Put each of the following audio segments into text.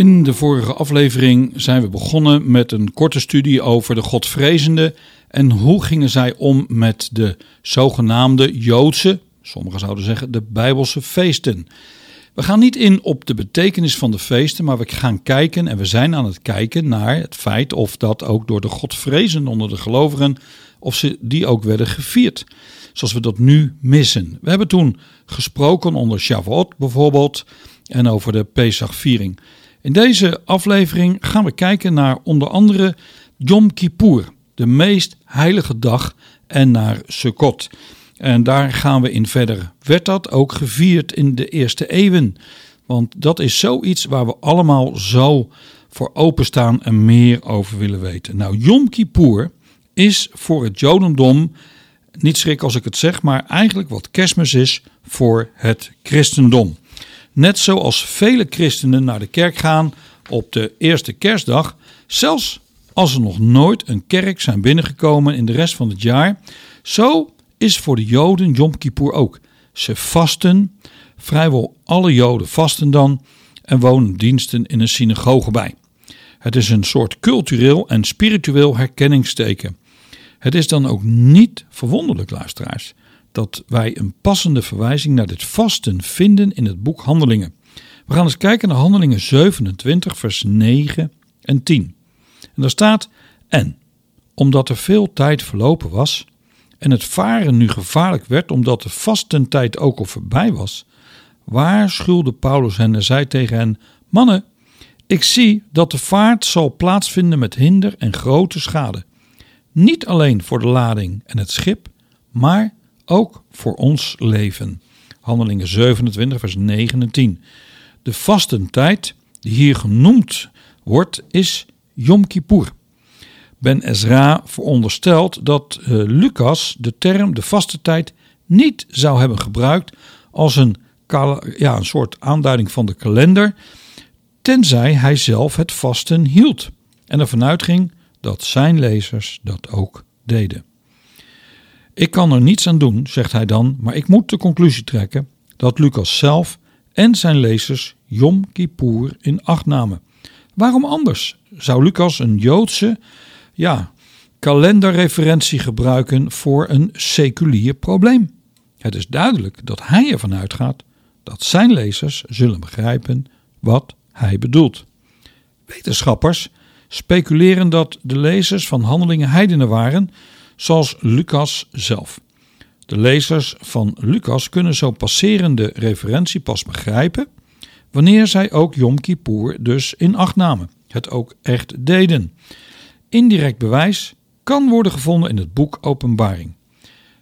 In de vorige aflevering zijn we begonnen met een korte studie over de Godvrezenden en hoe gingen zij om met de zogenaamde Joodse, sommigen zouden zeggen de Bijbelse feesten. We gaan niet in op de betekenis van de feesten, maar we gaan kijken en we zijn aan het kijken naar het feit of dat ook door de Godvrezenden onder de gelovigen, of ze die ook werden gevierd, zoals we dat nu missen. We hebben toen gesproken onder Shavuot bijvoorbeeld en over de Pesachviering. In deze aflevering gaan we kijken naar onder andere Yom Kippur, de meest heilige dag, en naar Sukkot. En daar gaan we in verder. Werd dat ook gevierd in de eerste eeuwen? Want dat is zoiets waar we allemaal zo voor openstaan en meer over willen weten. Nou, Yom Kippur is voor het Jodendom, niet schrik als ik het zeg, maar eigenlijk wat kerstmis is voor het christendom. Net zoals vele christenen naar de kerk gaan op de eerste kerstdag, zelfs als er nog nooit een kerk zijn binnengekomen in de rest van het jaar, zo is voor de Joden Yom Kippur ook. Ze vasten, vrijwel alle Joden vasten dan en wonen diensten in een synagoge bij. Het is een soort cultureel en spiritueel herkenningsteken. Het is dan ook niet verwonderlijk, luisteraars, dat wij een passende verwijzing naar dit vasten vinden in het boek Handelingen. We gaan eens kijken naar Handelingen 27, vers 9 en 10. En daar staat: En omdat er veel tijd verlopen was en het varen nu gevaarlijk werd, omdat de vastentijd ook al voorbij was, waarschuwde Paulus hen en zei tegen hen: Mannen, ik zie dat de vaart zal plaatsvinden met hinder en grote schade. niet alleen voor de lading en het schip, maar ook voor ons leven. Handelingen 27, vers 9 en 10. De vastentijd die hier genoemd wordt, is Yom Kippur. Ben Ezra veronderstelt dat uh, Lucas de term de vaste tijd niet zou hebben gebruikt als een, ja, een soort aanduiding van de kalender, tenzij hij zelf het vasten hield en ervan uitging dat zijn lezers dat ook deden. Ik kan er niets aan doen, zegt hij dan, maar ik moet de conclusie trekken dat Lucas zelf en zijn lezers Yom Kippur in acht namen. Waarom anders zou Lucas een Joodse ja, kalenderreferentie gebruiken voor een seculier probleem? Het is duidelijk dat hij ervan uitgaat dat zijn lezers zullen begrijpen wat hij bedoelt. Wetenschappers speculeren dat de lezers van Handelingen heidenen waren, zoals Lucas zelf. De lezers van Lucas kunnen zo passerende referentie pas begrijpen wanneer zij ook Yom Kippur dus in acht namen, het ook echt deden. Indirect bewijs kan worden gevonden in het boek Openbaring.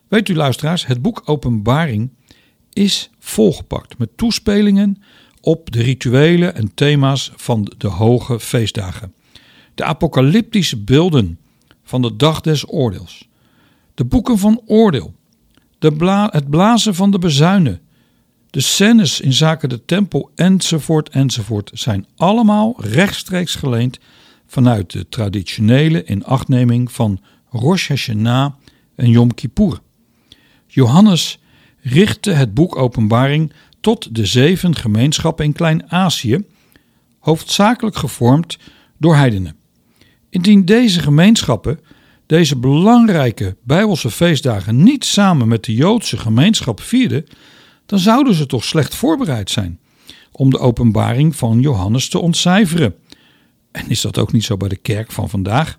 Weet u luisteraars, het boek Openbaring is volgepakt met toespelingen op de rituelen en thema's van de hoge feestdagen. De apocalyptische beelden van de dag des oordeels. De boeken van oordeel. De bla het blazen van de bezuinen. De scènes in zaken de tempel enzovoort enzovoort zijn allemaal rechtstreeks geleend vanuit de traditionele inachtneming van Rosh Hashanah en Yom Kippur. Johannes richtte het boek Openbaring tot de zeven gemeenschappen in Klein-Azië, hoofdzakelijk gevormd door heidenen. Indien deze gemeenschappen deze belangrijke Bijbelse feestdagen niet samen met de Joodse gemeenschap vierden, dan zouden ze toch slecht voorbereid zijn om de openbaring van Johannes te ontcijferen. En is dat ook niet zo bij de kerk van vandaag?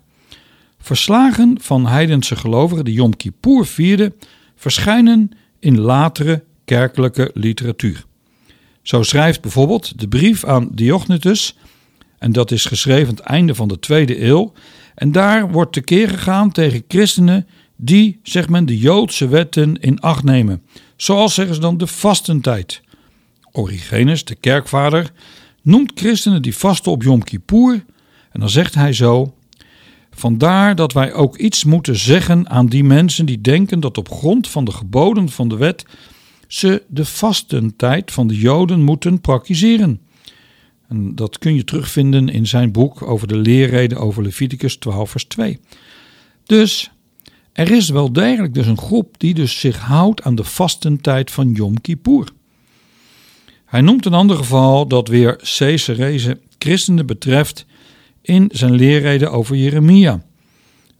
Verslagen van heidense gelovigen die Yom Kippur vierden, verschijnen in latere kerkelijke literatuur. Zo schrijft bijvoorbeeld de brief aan Diognetus, en dat is geschreven het einde van de tweede eeuw, en daar wordt tekeer gegaan tegen christenen die, zegt men, de Joodse wetten in acht nemen. Zoals zeggen ze dan de vastentijd. Origenes, de kerkvader, noemt christenen die vasten op Yom Kippur. En dan zegt hij zo: Vandaar dat wij ook iets moeten zeggen aan die mensen die denken dat op grond van de geboden van de wet ze de vastentijd van de Joden moeten praktiseren. En dat kun je terugvinden in zijn boek over de leerreden over Leviticus 12 vers 2. Dus er is wel degelijk dus een groep die dus zich houdt aan de vastentijd van Yom Kippur. Hij noemt een ander geval dat weer Caesarese christenen betreft in zijn leerreden over Jeremia,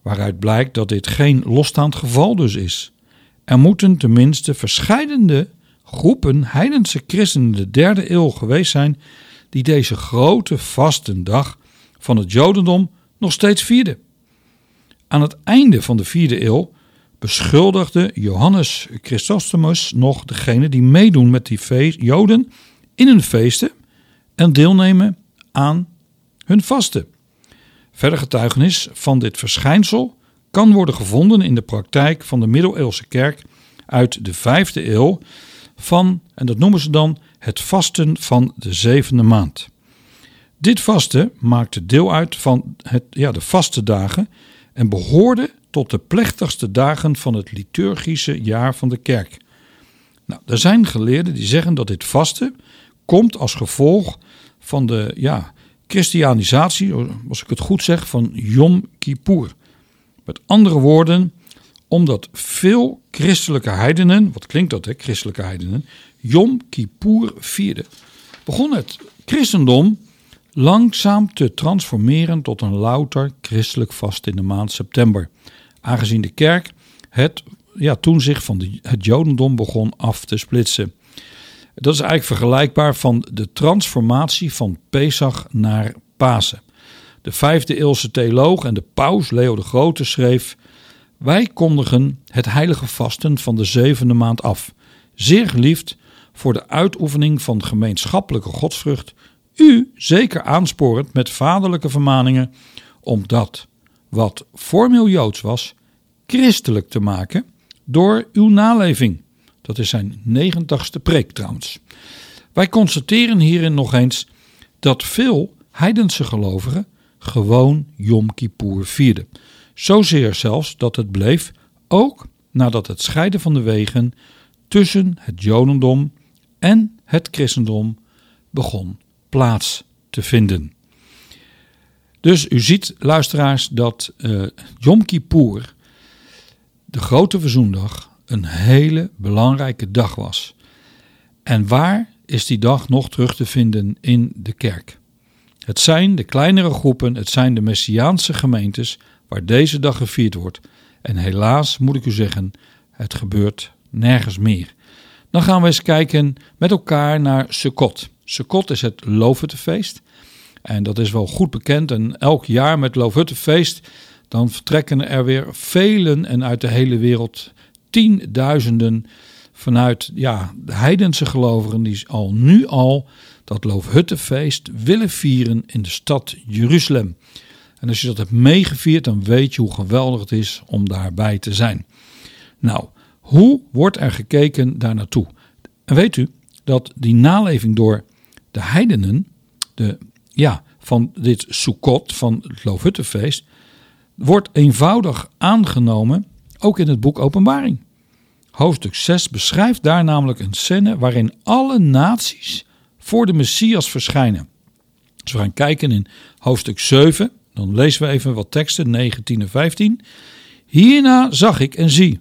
waaruit blijkt dat dit geen losstaand geval dus is. Er moeten tenminste verscheidende groepen heidense christenen de derde eeuw geweest zijn die deze grote vastendag van het Jodendom nog steeds vierden. Aan het einde van de vierde eeuw beschuldigde Johannes Chrysostomus nog degene die meedoen met die Joden in hun feesten en deelnemen aan hun vasten. Verder getuigenis van dit verschijnsel kan worden gevonden in de praktijk van de middeleeuwse kerk uit de vijfde eeuw van, en dat noemen ze dan, het vasten van de zevende maand. Dit vasten maakte deel uit van het, ja, de vaste dagen en behoorde tot de plechtigste dagen van het liturgische jaar van de kerk. Nou, er zijn geleerden die zeggen dat dit vasten komt als gevolg van de ja, christianisatie, als ik het goed zeg, van Yom Kippur. Met andere woorden, omdat veel christelijke heidenen, wat klinkt dat hè, christelijke heidenen, Yom Kippur vierden, begon het christendom langzaam te transformeren tot een louter christelijk vast in de maand september. Aangezien de kerk het ja, toen zich van de, het jodendom begon af te splitsen. Dat is eigenlijk vergelijkbaar van de transformatie van Pesach naar Pasen. De vijfde eeuwse theoloog en de paus Leo de Grote schreef: Wij kondigen het heilige vasten van de zevende maand af, zeer geliefd voor de uitoefening van gemeenschappelijke godsvrucht, u zeker aansporend met vaderlijke vermaningen om dat wat formeel Joods was, christelijk te maken door uw naleving. Dat is zijn negentigste preek trouwens. Wij constateren hierin nog eens dat veel heidense gelovigen gewoon Yom Kippur vierden. Zozeer zelfs dat het bleef, ook nadat het scheiden van de wegen tussen het Jodendom en het christendom begon plaats te vinden. Dus u ziet, luisteraars, dat uh, Yom Kippur, de grote verzoendag, een hele belangrijke dag was. En waar is die dag nog terug te vinden in de kerk? Het zijn de kleinere groepen, het zijn de Messiaanse gemeentes waar deze dag gevierd wordt. En helaas moet ik u zeggen, het gebeurt nergens meer. Dan gaan we eens kijken met elkaar naar Sukkot. Sukkot is het Loofhuttenfeest. En dat is wel goed bekend. En elk jaar met Loofhuttenfeest, dan vertrekken er weer velen en uit de hele wereld tienduizenden vanuit ja, de heidense gelovigen die al nu al dat Loofhuttenfeest willen vieren in de stad Jeruzalem. En als je dat hebt meegevierd, dan weet je hoe geweldig het is om daarbij te zijn. Nou, hoe wordt er gekeken daar naartoe? En weet u dat die naleving door de heidenen, de, ja, van dit Sukkot, van het Loofhuttenfeest, wordt eenvoudig aangenomen, ook in het boek Openbaring. Hoofdstuk 6 beschrijft daar namelijk een scène waarin alle naties voor de Messias verschijnen. Als we gaan kijken in hoofdstuk 7, dan lezen we even wat teksten, 19 en 15. Hierna zag ik en zie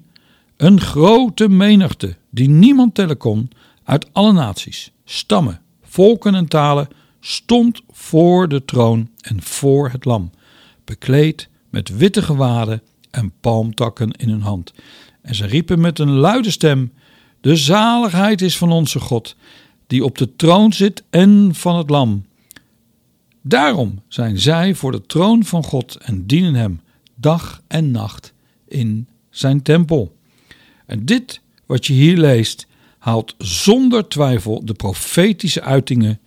een grote menigte die niemand tellen kon uit alle naties, stammen, volken en talen stond voor de troon en voor het lam, bekleed met witte gewaden en palmtakken in hun hand. En ze riepen met een luide stem: De zaligheid is van onze God, die op de troon zit en van het lam. Daarom zijn zij voor de troon van God en dienen hem dag en nacht in zijn tempel. En dit wat je hier leest, haalt zonder twijfel de profetische uitingen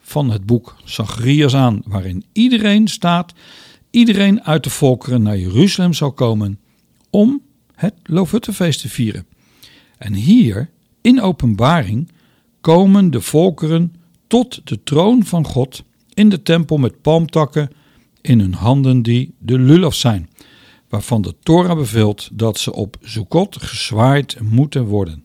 van het boek Zacharias aan, waarin iedereen staat, iedereen uit de volkeren naar Jeruzalem zal komen om het Loofhuttenfeest te vieren. En hier, in openbaring, komen de volkeren tot de troon van God in de tempel met palmtakken in hun handen die de lulaf zijn, waarvan de Torah beveelt dat ze op Sukkot gezwaaid moeten worden.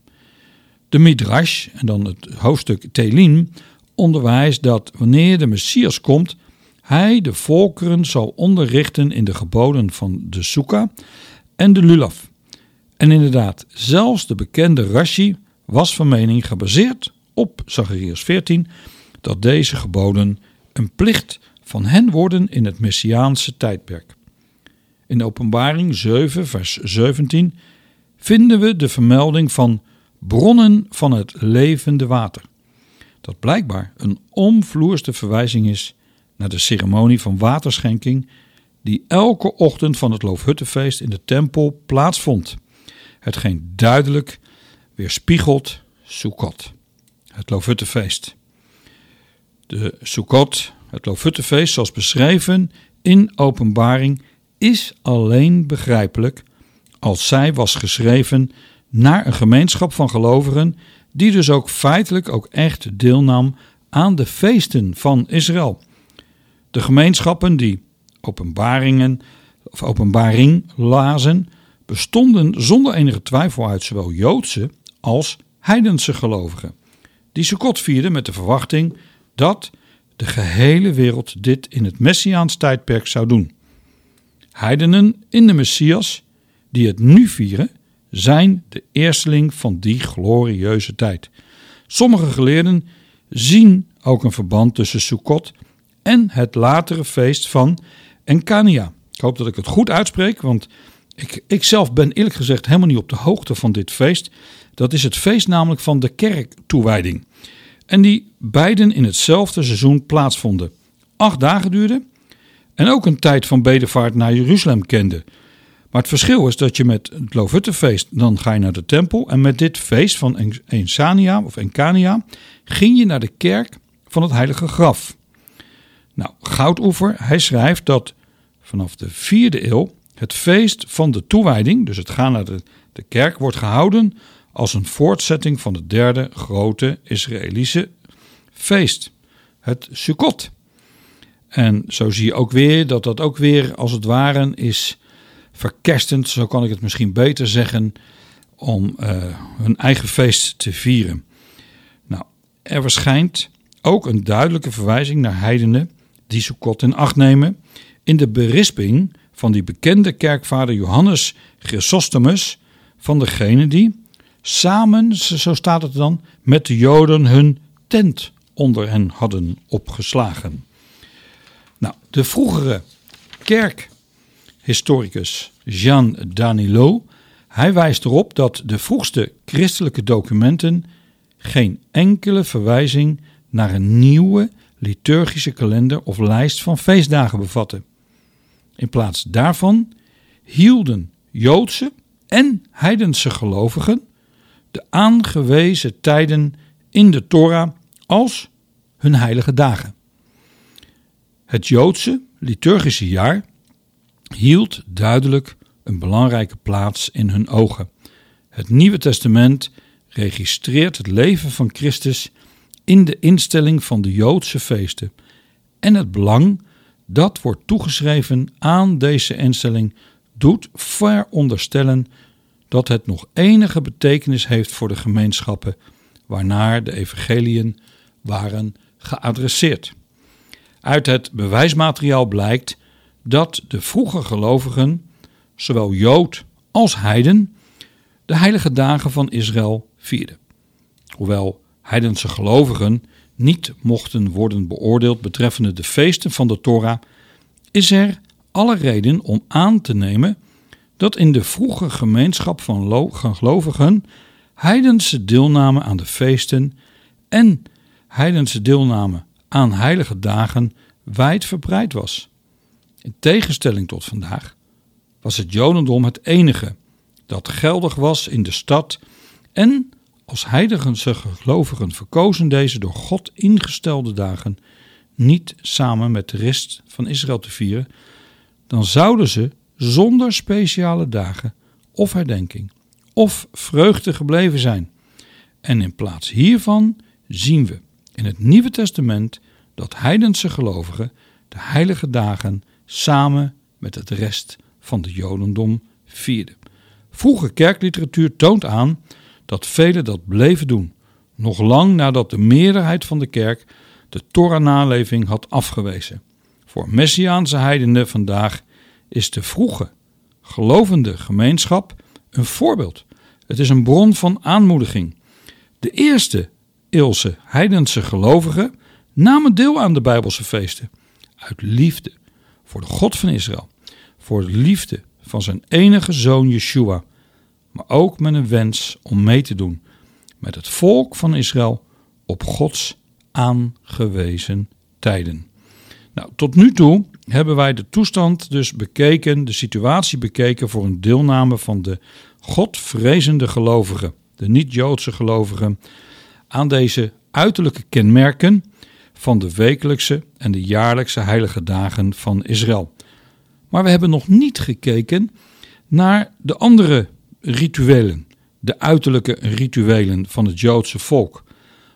De Midrash, en dan het hoofdstuk Telim, onderwijst dat wanneer de Messias komt, hij de volkeren zal onderrichten in de geboden van de Sukkah en de Lulaf. En inderdaad, zelfs de bekende Rashi was van mening gebaseerd op Zacharias 14 dat deze geboden een plicht van hen worden in het Messiaanse tijdperk. In Openbaring 7, vers 17 vinden we de vermelding van bronnen van het levende water. Dat blijkbaar een omvloerste verwijzing is naar de ceremonie van waterschenking die elke ochtend van het Loofhuttenfeest in de tempel plaatsvond. Hetgeen duidelijk weerspiegelt Sukkot, het Loofhuttenfeest. De Sukkot, het Loofhuttenfeest zoals beschreven in openbaring, is alleen begrijpelijk als zij was geschreven naar een gemeenschap van gelovigen die dus ook feitelijk ook echt deelnam aan de feesten van Israël. De gemeenschappen die openbaringen of openbaring lazen, bestonden zonder enige twijfel uit zowel Joodse als heidense gelovigen, die Sukkot vierden met de verwachting dat de gehele wereld dit in het Messiaans tijdperk zou doen. Heidenen in de Messias, die het nu vieren, zijn de eersteling van die glorieuze tijd. Sommige geleerden zien ook een verband tussen Sukkot en het latere feest van Enkania. Ik hoop dat ik het goed uitspreek, want ik, ik zelf ben eerlijk gezegd helemaal niet op de hoogte van dit feest. Dat is het feest namelijk van de kerktoewijding. En die beiden in hetzelfde seizoen plaatsvonden. Acht dagen duurden en ook een tijd van bedevaart naar Jeruzalem kende. Maar het verschil is dat je met het Loofhuttenfeest, dan ga je naar de tempel. En met dit feest van Ensania of Enkania ging je naar de kerk van het heilige graf. Nou, Goudoever, hij schrijft dat vanaf de vierde eeuw het feest van de toewijding, dus het gaan naar de, de kerk, wordt gehouden als een voortzetting van het derde grote Israëlische feest, het Sukkot. En zo zie je ook weer dat dat ook weer als het ware is verkerstend, zo kan ik het misschien beter zeggen, om uh, hun eigen feest te vieren. Nou, er verschijnt ook een duidelijke verwijzing naar heidenen die Sukkot in acht nemen in de berisping van die bekende kerkvader Johannes Chrysostomus van degene die samen, zo staat het dan, met de Joden hun tent onder hen hadden opgeslagen. Nou, de vroegere kerkhistoricus Jean Danilo, hij wijst erop dat de vroegste christelijke documenten geen enkele verwijzing naar een nieuwe liturgische kalender of lijst van feestdagen bevatten. In plaats daarvan hielden Joodse en heidense gelovigen de aangewezen tijden in de Torah als hun heilige dagen. Het Joodse liturgische jaar hield duidelijk een belangrijke plaats in hun ogen. Het Nieuwe Testament registreert het leven van Christus in de instelling van de Joodse feesten en het belang dat wordt toegeschreven aan deze instelling doet veronderstellen dat het nog enige betekenis heeft voor de gemeenschappen waarnaar de evangeliën waren geadresseerd. Uit het bewijsmateriaal blijkt dat de vroege gelovigen, zowel Jood als Heiden, de heilige dagen van Israël vierden. Hoewel heidense gelovigen niet mochten worden beoordeeld betreffende de feesten van de Torah, is er alle reden om aan te nemen dat in de vroege gemeenschap van gelovigen heidense deelname aan de feesten en heidense deelname aan heilige dagen wijd verbreid was. In tegenstelling tot vandaag was het Jodendom het enige dat geldig was in de stad en als heidense gelovigen verkozen deze door God ingestelde dagen niet samen met de rest van Israël te vieren, dan zouden ze zonder speciale dagen of herdenking of vreugde gebleven zijn. En in plaats hiervan zien we in het Nieuwe Testament dat heidense gelovigen de heilige dagen samen met het rest van de Jodendom vierden. Vroege kerkliteratuur toont aan dat velen dat bleven doen, nog lang nadat de meerderheid van de kerk de Torah-naleving had afgewezen. Voor Messiaanse heidenen vandaag is de vroege, gelovende gemeenschap een voorbeeld. Het is een bron van aanmoediging. De eerste eeuwse heidense gelovigen namen deel aan de Bijbelse feesten. Uit liefde voor de God van Israël. Voor de liefde van zijn enige zoon Yeshua. Maar ook met een wens om mee te doen met het volk van Israël op Gods aangewezen tijden. Nou, tot nu toe hebben wij de toestand dus bekeken, de situatie bekeken voor een deelname van de Godvrezende gelovigen, de niet-Joodse gelovigen, aan deze uiterlijke kenmerken van de wekelijkse en de jaarlijkse heilige dagen van Israël. Maar we hebben nog niet gekeken naar de andere rituelen, de uiterlijke rituelen van het Joodse volk.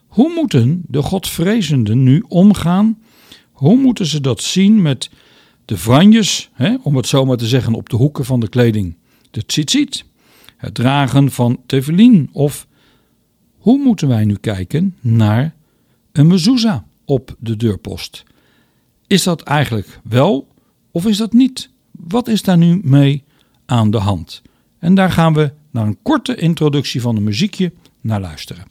Hoe moeten de Godvrezenden nu omgaan? Hoe moeten ze dat zien met de franjes, hè, om het zo maar te zeggen, op de hoeken van de kleding? De tzitzit, het dragen van tefillin of hoe moeten wij nu kijken naar een mezuzah op de deurpost? Is dat eigenlijk wel of is dat niet? Wat is daar nu mee aan de hand? En daar gaan we naar een korte introductie van een muziekje naar luisteren.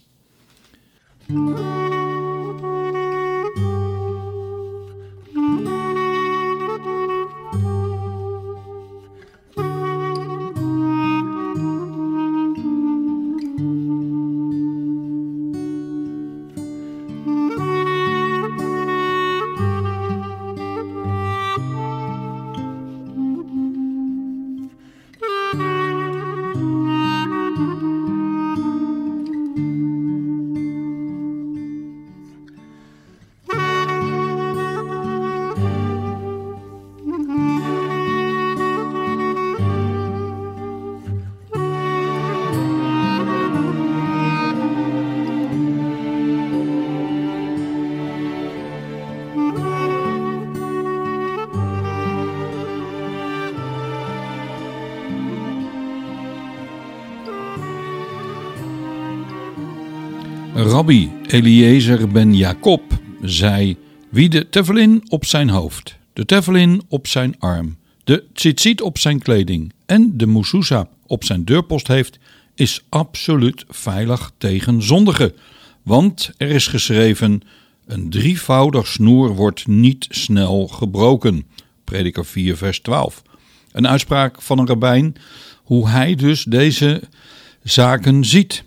Rabbi Eliezer ben Jacob zei: Wie de tefillin op zijn hoofd, de tefillin op zijn arm, de tzitzit op zijn kleding en de moussousa op zijn deurpost heeft, is absoluut veilig tegen zondigen. Want er is geschreven: een drievoudig snoer wordt niet snel gebroken. Prediker 4, vers 12. Een uitspraak van een rabbijn, hoe hij dus deze zaken ziet.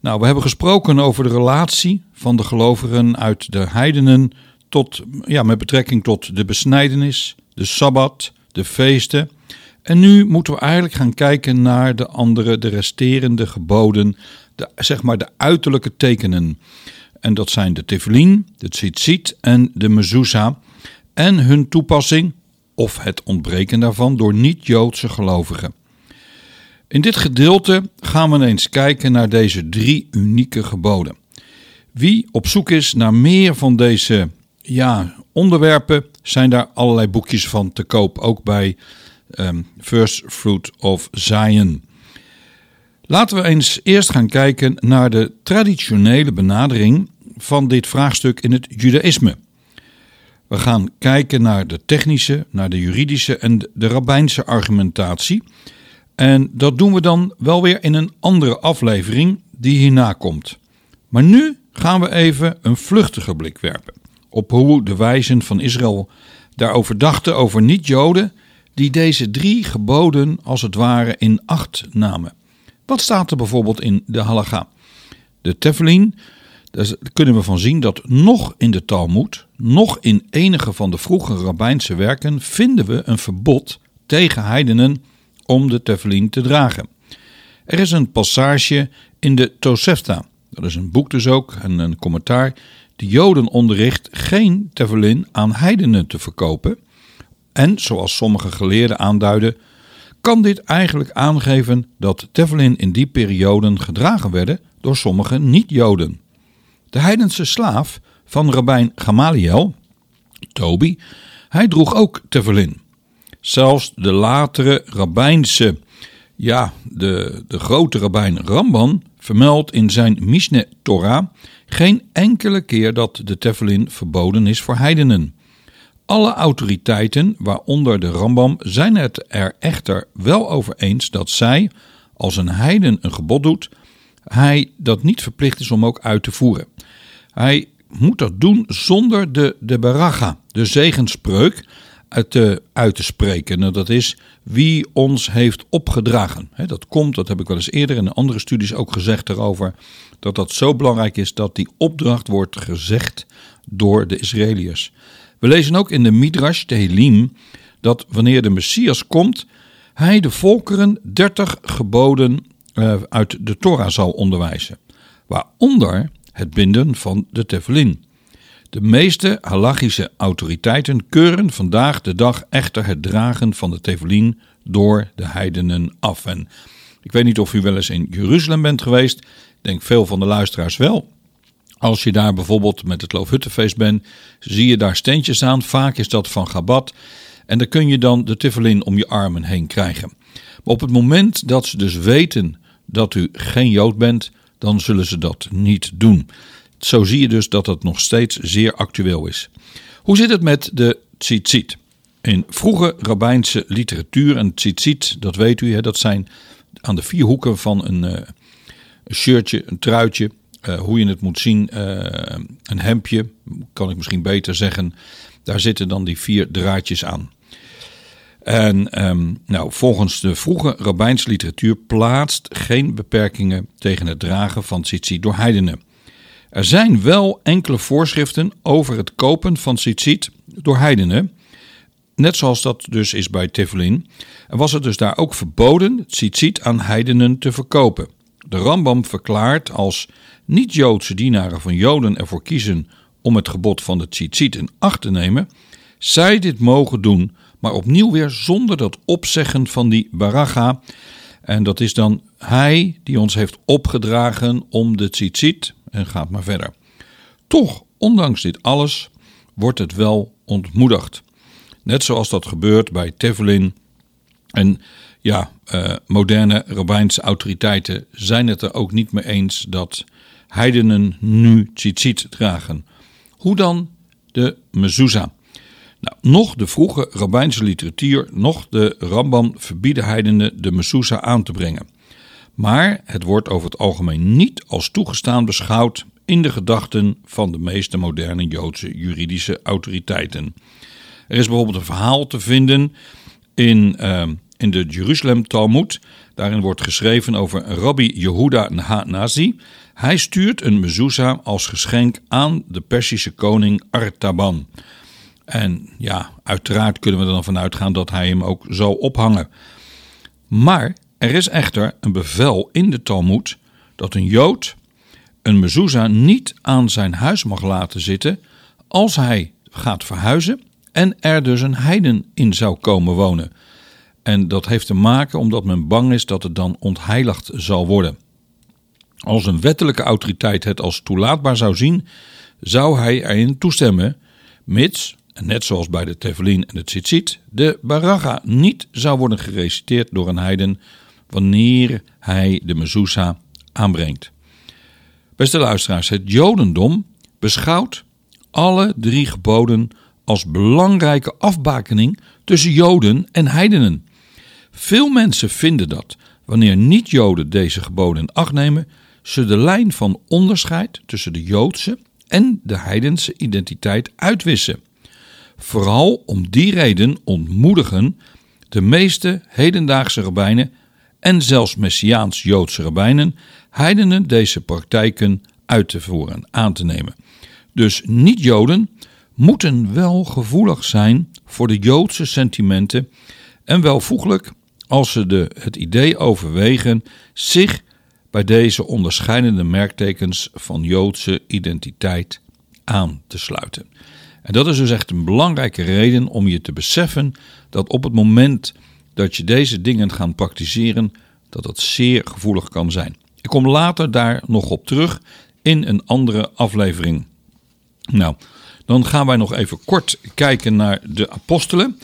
Nou, we hebben gesproken over de relatie van de gelovigen uit de heidenen tot, ja, met betrekking tot de besnijdenis, de sabbat, de feesten. En nu moeten we eigenlijk gaan kijken naar de andere, de resterende geboden, de, zeg maar de uiterlijke tekenen. En dat zijn de tefillin, de tzitzit en de mezuzah. En hun toepassing, of het ontbreken daarvan, door niet-Joodse gelovigen. In dit gedeelte gaan we eens kijken naar deze drie unieke geboden. Wie op zoek is naar meer van deze ja, onderwerpen, zijn daar allerlei boekjes van te koop, ook bij um, First Fruit of Zion. Laten we eens eerst gaan kijken naar de traditionele benadering van dit vraagstuk in het Judaïsme. We gaan kijken naar de technische, naar de juridische en de rabbijnse argumentatie. En dat doen we dan wel weer in een andere aflevering die hierna komt. Maar nu gaan we even een vluchtige blik werpen op hoe de wijzen van Israël daarover dachten over niet-Joden die deze drie geboden als het ware in acht namen. Wat staat er bijvoorbeeld in de halacha? De tefillin, daar kunnen we van zien dat nog in de Talmud, nog in enige van de vroege rabbijnse werken, vinden we een verbod tegen heidenen om de tefillin te dragen. Er is een passage in de Tosefta, dat is een boek dus ook en een commentaar, de Joden onderricht geen tefillin aan heidenen te verkopen. En, zoals sommige geleerden aanduiden, kan dit eigenlijk aangeven dat tefillin in die perioden gedragen werden door sommige niet-Joden. De heidense slaaf van rabbijn Gamaliel, Tobi, hij droeg ook tefillin. Zelfs de latere rabbijnse, ja, de, de grote rabbijn Ramban vermeldt in zijn Mishneh Torah geen enkele keer dat de tefillin verboden is voor heidenen. Alle autoriteiten, waaronder de Rambam, zijn het er echter wel over eens dat zij, als een heiden een gebod doet, hij dat niet verplicht is om ook uit te voeren. Hij moet dat doen zonder de, de baracha, de zegenspreuk, te, uit te spreken. Nou, dat is wie ons heeft opgedragen. dat komt, dat heb ik wel eens eerder in andere studies ook gezegd erover, dat dat zo belangrijk is dat die opdracht wordt gezegd door de Israëliërs. We lezen ook in de Midrash Tehillim dat wanneer de Messias komt, hij de volkeren dertig geboden uh, uit de Torah zal onderwijzen, waaronder het binden van de tefillin. De meeste halachische autoriteiten keuren vandaag de dag echter het dragen van de tefillin door de heidenen af. En ik weet niet of u wel eens in Jeruzalem bent geweest. Ik denk veel van de luisteraars wel. Als je daar bijvoorbeeld met het Loofhuttenfeest bent, zie je daar steentjes aan. Vaak is dat van Gabat. En dan kun je dan de tefillin om je armen heen krijgen. Maar op het moment dat ze dus weten dat u geen Jood bent, dan zullen ze dat niet doen. Zo zie je dus dat het nog steeds zeer actueel is. Hoe zit het met de tzitzit? In vroege rabbijnse literatuur, en tzitzit, dat weet u, hè, dat zijn aan de vier hoeken van een, een shirtje, een truitje, uh, hoe je het moet zien, uh, een hemdje, kan ik misschien beter zeggen. Daar zitten dan die vier draadjes aan. En um, nou, volgens de vroege rabbijnse literatuur plaatst geen beperkingen tegen het dragen van tzitzit door heidenen. Er zijn wel enkele voorschriften over het kopen van tzitzit door heidenen. Net zoals dat dus is bij Tefillin. En was het dus daar ook verboden tzitzit aan heidenen te verkopen. De Rambam verklaart als niet-Joodse dienaren van Joden ervoor kiezen om het gebod van de tzitzit in acht te nemen, zij dit mogen doen, maar opnieuw weer zonder dat opzeggen van die baracha. En dat is dan hij die ons heeft opgedragen om de tzitzit, en gaat maar verder. Toch, ondanks dit alles, wordt het wel ontmoedigd. Net zoals dat gebeurt bij Teflin. En ja, uh, moderne rabbijnse autoriteiten zijn het er ook niet mee eens dat heidenen nu tzitzit dragen. Hoe dan de mezuzah? Nou, nog de vroege rabbijnse literatuur, nog de Rambam verbieden heidenen de mezuzah aan te brengen. Maar het wordt over het algemeen niet als toegestaan beschouwd in de gedachten van de meeste moderne Joodse juridische autoriteiten. Er is bijvoorbeeld een verhaal te vinden in, uh, in de Jeruzalem Talmud. Daarin wordt geschreven over Rabbi Yehuda Nazi. Hij stuurt een mezuzah als geschenk aan de Persische koning Artaban. En ja, uiteraard kunnen we er dan vanuit gaan dat hij hem ook zal ophangen. Maar er is echter een bevel in de Talmud dat een Jood een mezuzah niet aan zijn huis mag laten zitten als hij gaat verhuizen en er dus een heiden in zou komen wonen. En dat heeft te maken omdat men bang is dat het dan ontheiligd zal worden. Als een wettelijke autoriteit het als toelaatbaar zou zien, zou hij erin toestemmen, mits, net zoals bij de Tevelin en het Tzitzit, de Baraga niet zou worden gereciteerd door een heiden wanneer hij de mezuzah aanbrengt. Beste luisteraars, het Jodendom beschouwt alle drie geboden als belangrijke afbakening tussen Joden en heidenen. Veel mensen vinden dat, wanneer niet-Joden deze geboden in acht nemen, ze de lijn van onderscheid tussen de Joodse en de heidense identiteit uitwissen. Vooral om die reden ontmoedigen de meeste hedendaagse rabbijnen en zelfs Messiaans-Joodse rabbijnen heidenen deze praktijken uit te voeren, aan te nemen. Dus niet-Joden moeten wel gevoelig zijn voor de Joodse sentimenten en welvoeglijk als ze de, het idee overwegen zich bij deze onderscheidende merktekens van Joodse identiteit aan te sluiten. En dat is dus echt een belangrijke reden om je te beseffen dat op het moment dat je deze dingen gaat praktiseren, dat dat zeer gevoelig kan zijn. Ik kom later daar nog op terug in een andere aflevering. Nou, dan gaan wij nog even kort kijken naar de apostelen.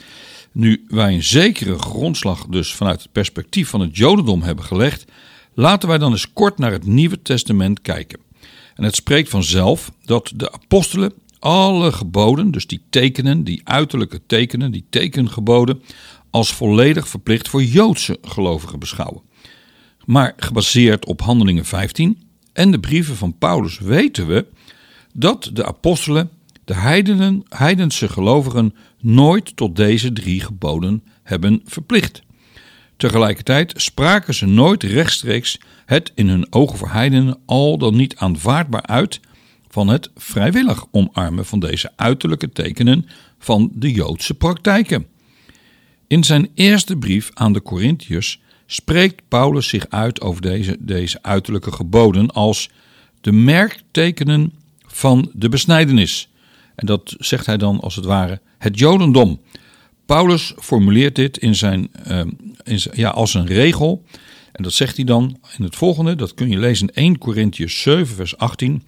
Nu wij een zekere grondslag dus vanuit het perspectief van het Jodendom hebben gelegd, laten wij dan eens kort naar het Nieuwe Testament kijken. En het spreekt vanzelf dat de apostelen alle geboden, dus die tekenen, die uiterlijke tekenen, die tekengeboden, als volledig verplicht voor Joodse gelovigen beschouwen. Maar gebaseerd op Handelingen 15 en de brieven van Paulus weten we dat de apostelen de heidenen, heidense gelovigen nooit tot deze drie geboden hebben verplicht. Tegelijkertijd spraken ze nooit rechtstreeks het in hun ogen voor heidenen al dan niet aanvaardbaar uit van het vrijwillig omarmen van deze uiterlijke tekenen van de Joodse praktijken. In zijn eerste brief aan de Corinthiërs spreekt Paulus zich uit over deze, deze uiterlijke geboden als de merktekenen van de besnijdenis. En dat zegt hij dan als het ware het Jodendom. Paulus formuleert dit in zijn, uh, in zijn, ja, als een regel. En dat zegt hij dan in het volgende, dat kun je lezen in 1 Corinthians 7, vers 18.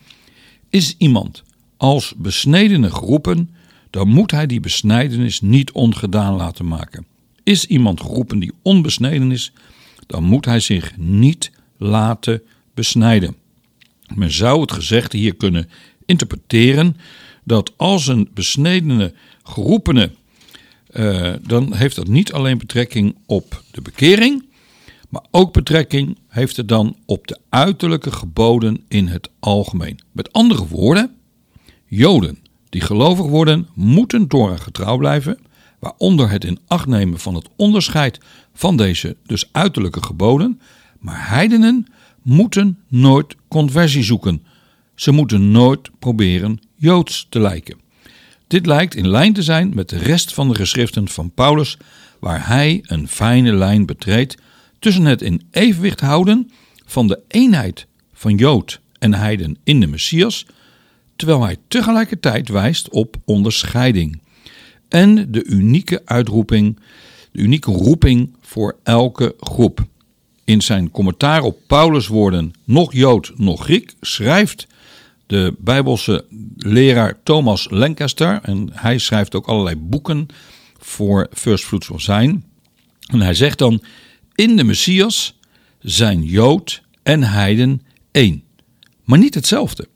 Is iemand als besnedene geroepen, dan moet hij die besnijdenis niet ongedaan laten maken. Is iemand geroepen die onbesneden is, dan moet hij zich niet laten besnijden. Men zou het gezegde hier kunnen interpreteren dat als een besnedene geroepene, uh, dan heeft dat niet alleen betrekking op de bekering, maar ook betrekking heeft het dan op de uiterlijke geboden in het algemeen. Met andere woorden, Joden die gelovig worden, moeten Torah getrouw blijven, waaronder het in acht nemen van het onderscheid van deze dus uiterlijke geboden, maar heidenen moeten nooit conversie zoeken. Ze moeten nooit proberen Joods te lijken. Dit lijkt in lijn te zijn met de rest van de geschriften van Paulus, waar hij een fijne lijn betreedt tussen het in evenwicht houden van de eenheid van Jood en heiden in de Messias, terwijl hij tegelijkertijd wijst op onderscheiding en de unieke uitroeping, de unieke roeping voor elke groep. In zijn commentaar op Paulus' woorden, nog Jood, nog Griek, schrijft de Bijbelse leraar Thomas Lancaster, en hij schrijft ook allerlei boeken voor First Fruits of Zijn. En hij zegt dan: In de Messias zijn Jood en Heiden één. maar niet hetzelfde.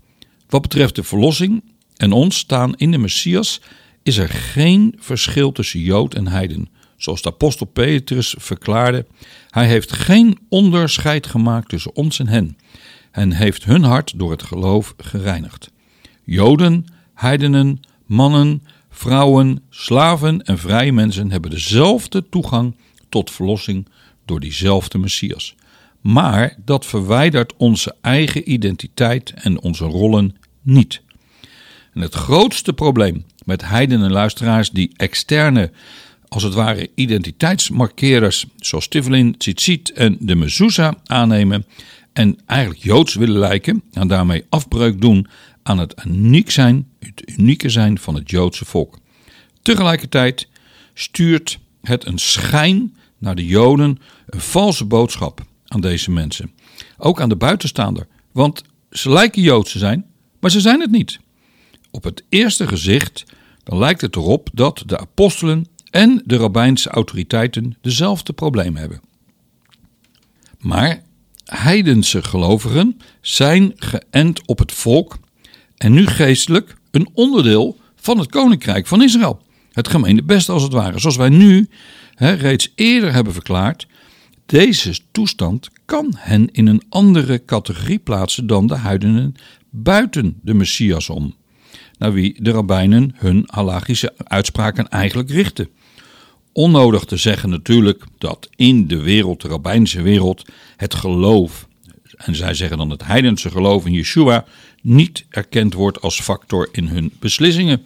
Wat betreft de verlossing en ons staan in de Messias is er geen verschil tussen Jood en Heiden. Zoals de apostel Petrus verklaarde, hij heeft geen onderscheid gemaakt tussen ons en hen en heeft hun hart door het geloof gereinigd. Joden, heidenen, mannen, vrouwen, slaven en vrije mensen hebben dezelfde toegang tot verlossing door diezelfde Messias. Maar dat verwijdert onze eigen identiteit en onze rollen niet. En het grootste probleem met heidenen en luisteraars die externe, als het ware identiteitsmarkeerders zoals Tiflin, Tzitzit en de Mezuzah aannemen en eigenlijk Joods willen lijken en daarmee afbreuk doen aan het uniek zijn, het unieke zijn van het Joodse volk. Tegelijkertijd stuurt het een schijn naar de Joden, een valse boodschap aan deze mensen. Ook aan de buitenstaander, want ze lijken Joods te zijn, maar ze zijn het niet. Op het eerste gezicht dan lijkt het erop dat de apostelen en de rabbijnse autoriteiten dezelfde problemen hebben. Maar heidense gelovigen zijn geënt op het volk en nu geestelijk een onderdeel van het koninkrijk van Israël. Het gemeente best als het ware. Zoals wij nu reeds eerder hebben verklaard, deze toestand kan hen in een andere categorie plaatsen dan de heidenen buiten de Messias om, naar wie de rabbijnen hun halagische uitspraken eigenlijk richten. Onnodig te zeggen natuurlijk dat in de wereld, de rabbijnse wereld, het geloof, en zij zeggen dan het heidense geloof in Yeshua, niet erkend wordt als factor in hun beslissingen.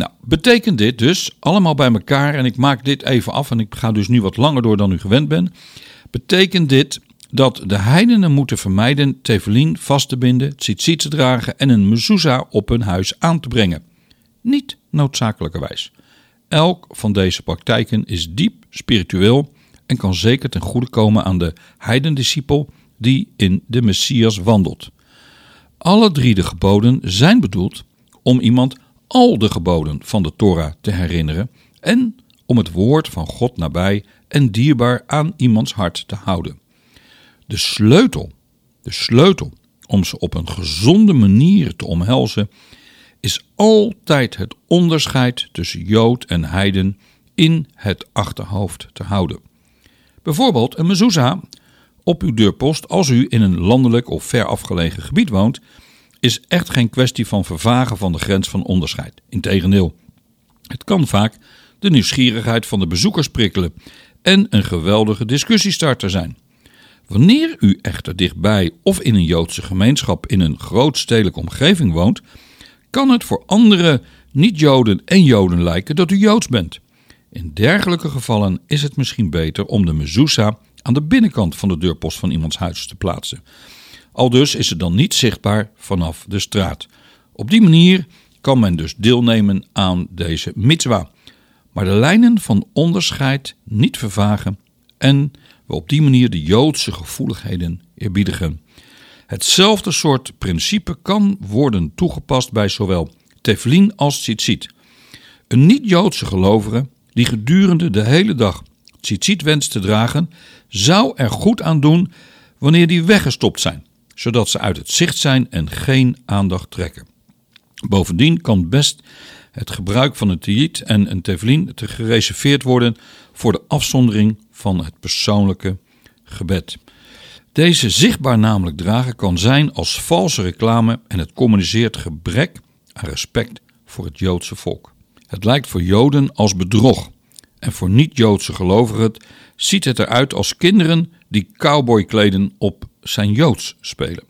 Nou, betekent dit dus allemaal bij elkaar, en ik maak dit even af en ik ga dus nu wat langer door dan u gewend bent. Betekent dit dat de heidenen moeten vermijden tevelin vast te binden, tzitzit te dragen en een mezuzah op hun huis aan te brengen? Niet noodzakelijkerwijs. Elk van deze praktijken is diep spiritueel en kan zeker ten goede komen aan de heidendiscipel die in de Messias wandelt. Alle drie de geboden zijn bedoeld om iemand al de geboden van de Torah te herinneren en om het woord van God nabij en dierbaar aan iemands hart te houden. De sleutel, de sleutel om ze op een gezonde manier te omhelzen, is altijd het onderscheid tussen Jood en Heiden in het achterhoofd te houden. Bijvoorbeeld een mezuzah op uw deurpost als u in een landelijk of ver afgelegen gebied woont, is echt geen kwestie van vervagen van de grens van onderscheid. Integendeel, het kan vaak de nieuwsgierigheid van de bezoekers prikkelen en een geweldige discussiestarter zijn. Wanneer u echter dichtbij of in een Joodse gemeenschap in een grootstedelijke omgeving woont, kan het voor andere niet-Joden en Joden lijken dat u Joods bent. In dergelijke gevallen is het misschien beter om de mezuzah aan de binnenkant van de deurpost van iemands huis te plaatsen. Al dus is het dan niet zichtbaar vanaf de straat. Op die manier kan men dus deelnemen aan deze mitzwa, maar de lijnen van onderscheid niet vervagen en we op die manier de Joodse gevoeligheden eerbiedigen. Hetzelfde soort principe kan worden toegepast bij zowel teflin als tzitzit. Een niet-Joodse gelovige die gedurende de hele dag tzitzit wenst te dragen, zou er goed aan doen wanneer die weggestopt zijn, zodat ze uit het zicht zijn en geen aandacht trekken. Bovendien kan best het gebruik van een tiyit en een teflin te gereserveerd worden voor de afzondering van het persoonlijke gebed. Deze zichtbaar namelijk dragen kan zijn als valse reclame en het communiceert gebrek aan respect voor het Joodse volk. Het lijkt voor Joden als bedrog en voor niet-Joodse gelovigen ziet het eruit als kinderen die cowboykleden op zijn Joods spelen.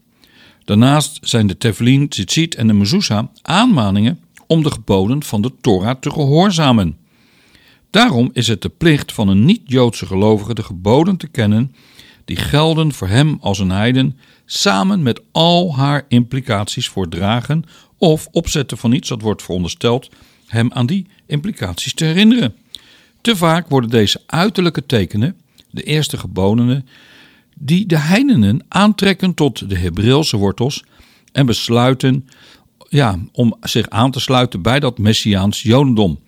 Daarnaast zijn de Teflin, Tzitzit en de Mezuzah aanmaningen om de geboden van de Torah te gehoorzamen. Daarom is het de plicht van een niet-Joodse gelovige de geboden te kennen die gelden voor hem als een heiden, samen met al haar implicaties voor dragen of opzetten van iets dat wordt verondersteld hem aan die implicaties te herinneren. Te vaak worden deze uiterlijke tekenen, de eerste gebodenen, die de heidenen aantrekken tot de Hebreeuwse wortels en besluiten ja, om zich aan te sluiten bij dat Messiaans Jodendom.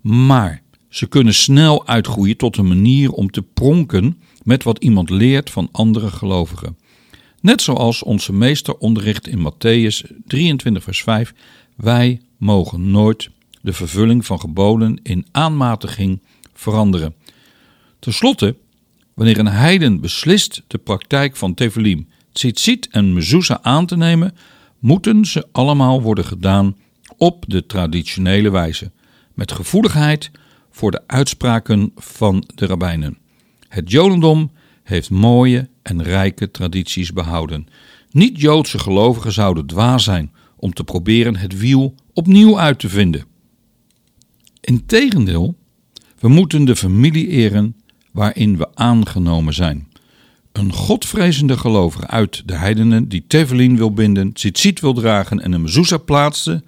Maar ze kunnen snel uitgroeien tot een manier om te pronken met wat iemand leert van andere gelovigen. Net zoals onze meester onderricht in Matthäus 23, vers 5: Wij mogen nooit de vervulling van geboden in aanmatiging veranderen. Ten slotte, wanneer een heiden beslist de praktijk van Tevelim, Tzitzit en Mezouza aan te nemen, moeten ze allemaal worden gedaan op de traditionele wijze, met gevoeligheid voor de uitspraken van de rabbijnen. Het Jodendom heeft mooie en rijke tradities behouden. Niet-Joodse gelovigen zouden dwaas zijn om te proberen het wiel opnieuw uit te vinden. Integendeel, we moeten de familie eren waarin we aangenomen zijn. Een godvrezende gelovige uit de heidenen die Tevelin wil binden, tzitzit wil dragen en een mezuzah plaatste,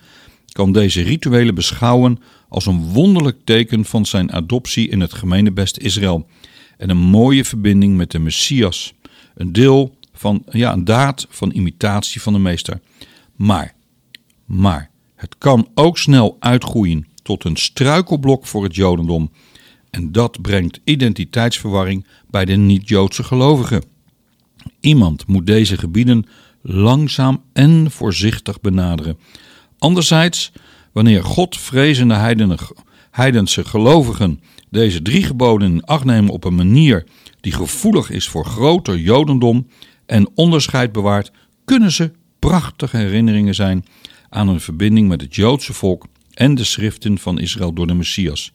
kan deze rituelen beschouwen als een wonderlijk teken van zijn adoptie in het gemeenebest Israël en een mooie verbinding met de Messias, een deel van, ja, een daad van imitatie van de meester. Maar, maar, het kan ook snel uitgroeien tot een struikelblok voor het Jodendom. En dat brengt identiteitsverwarring bij de niet-Joodse gelovigen. Iemand moet deze gebieden langzaam en voorzichtig benaderen. Anderzijds, wanneer Godvrezende heidense gelovigen deze drie geboden in acht nemen op een manier die gevoelig is voor groter Jodendom en onderscheid bewaart, kunnen ze prachtige herinneringen zijn aan een verbinding met het Joodse volk en de schriften van Israël door de Messias.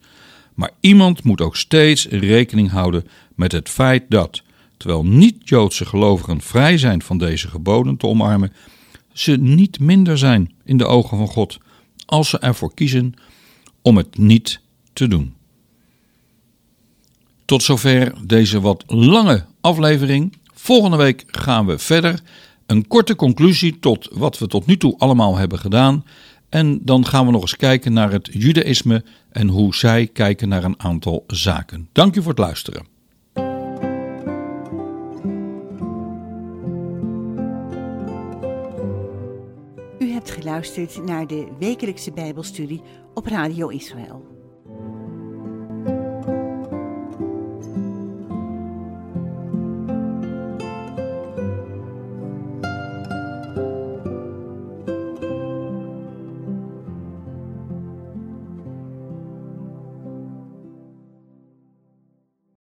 Maar iemand moet ook steeds rekening houden met het feit dat, terwijl niet-Joodse gelovigen vrij zijn van deze geboden te omarmen, ze niet minder zijn in de ogen van God als ze ervoor kiezen om het niet te doen. Tot zover deze wat lange aflevering. Volgende week gaan we verder. Een korte conclusie tot wat we tot nu toe allemaal hebben gedaan. En dan gaan we nog eens kijken naar het Judaïsme en hoe zij kijken naar een aantal zaken. Dank u voor het luisteren. U hebt geluisterd naar de wekelijkse Bijbelstudie op Radio Israël.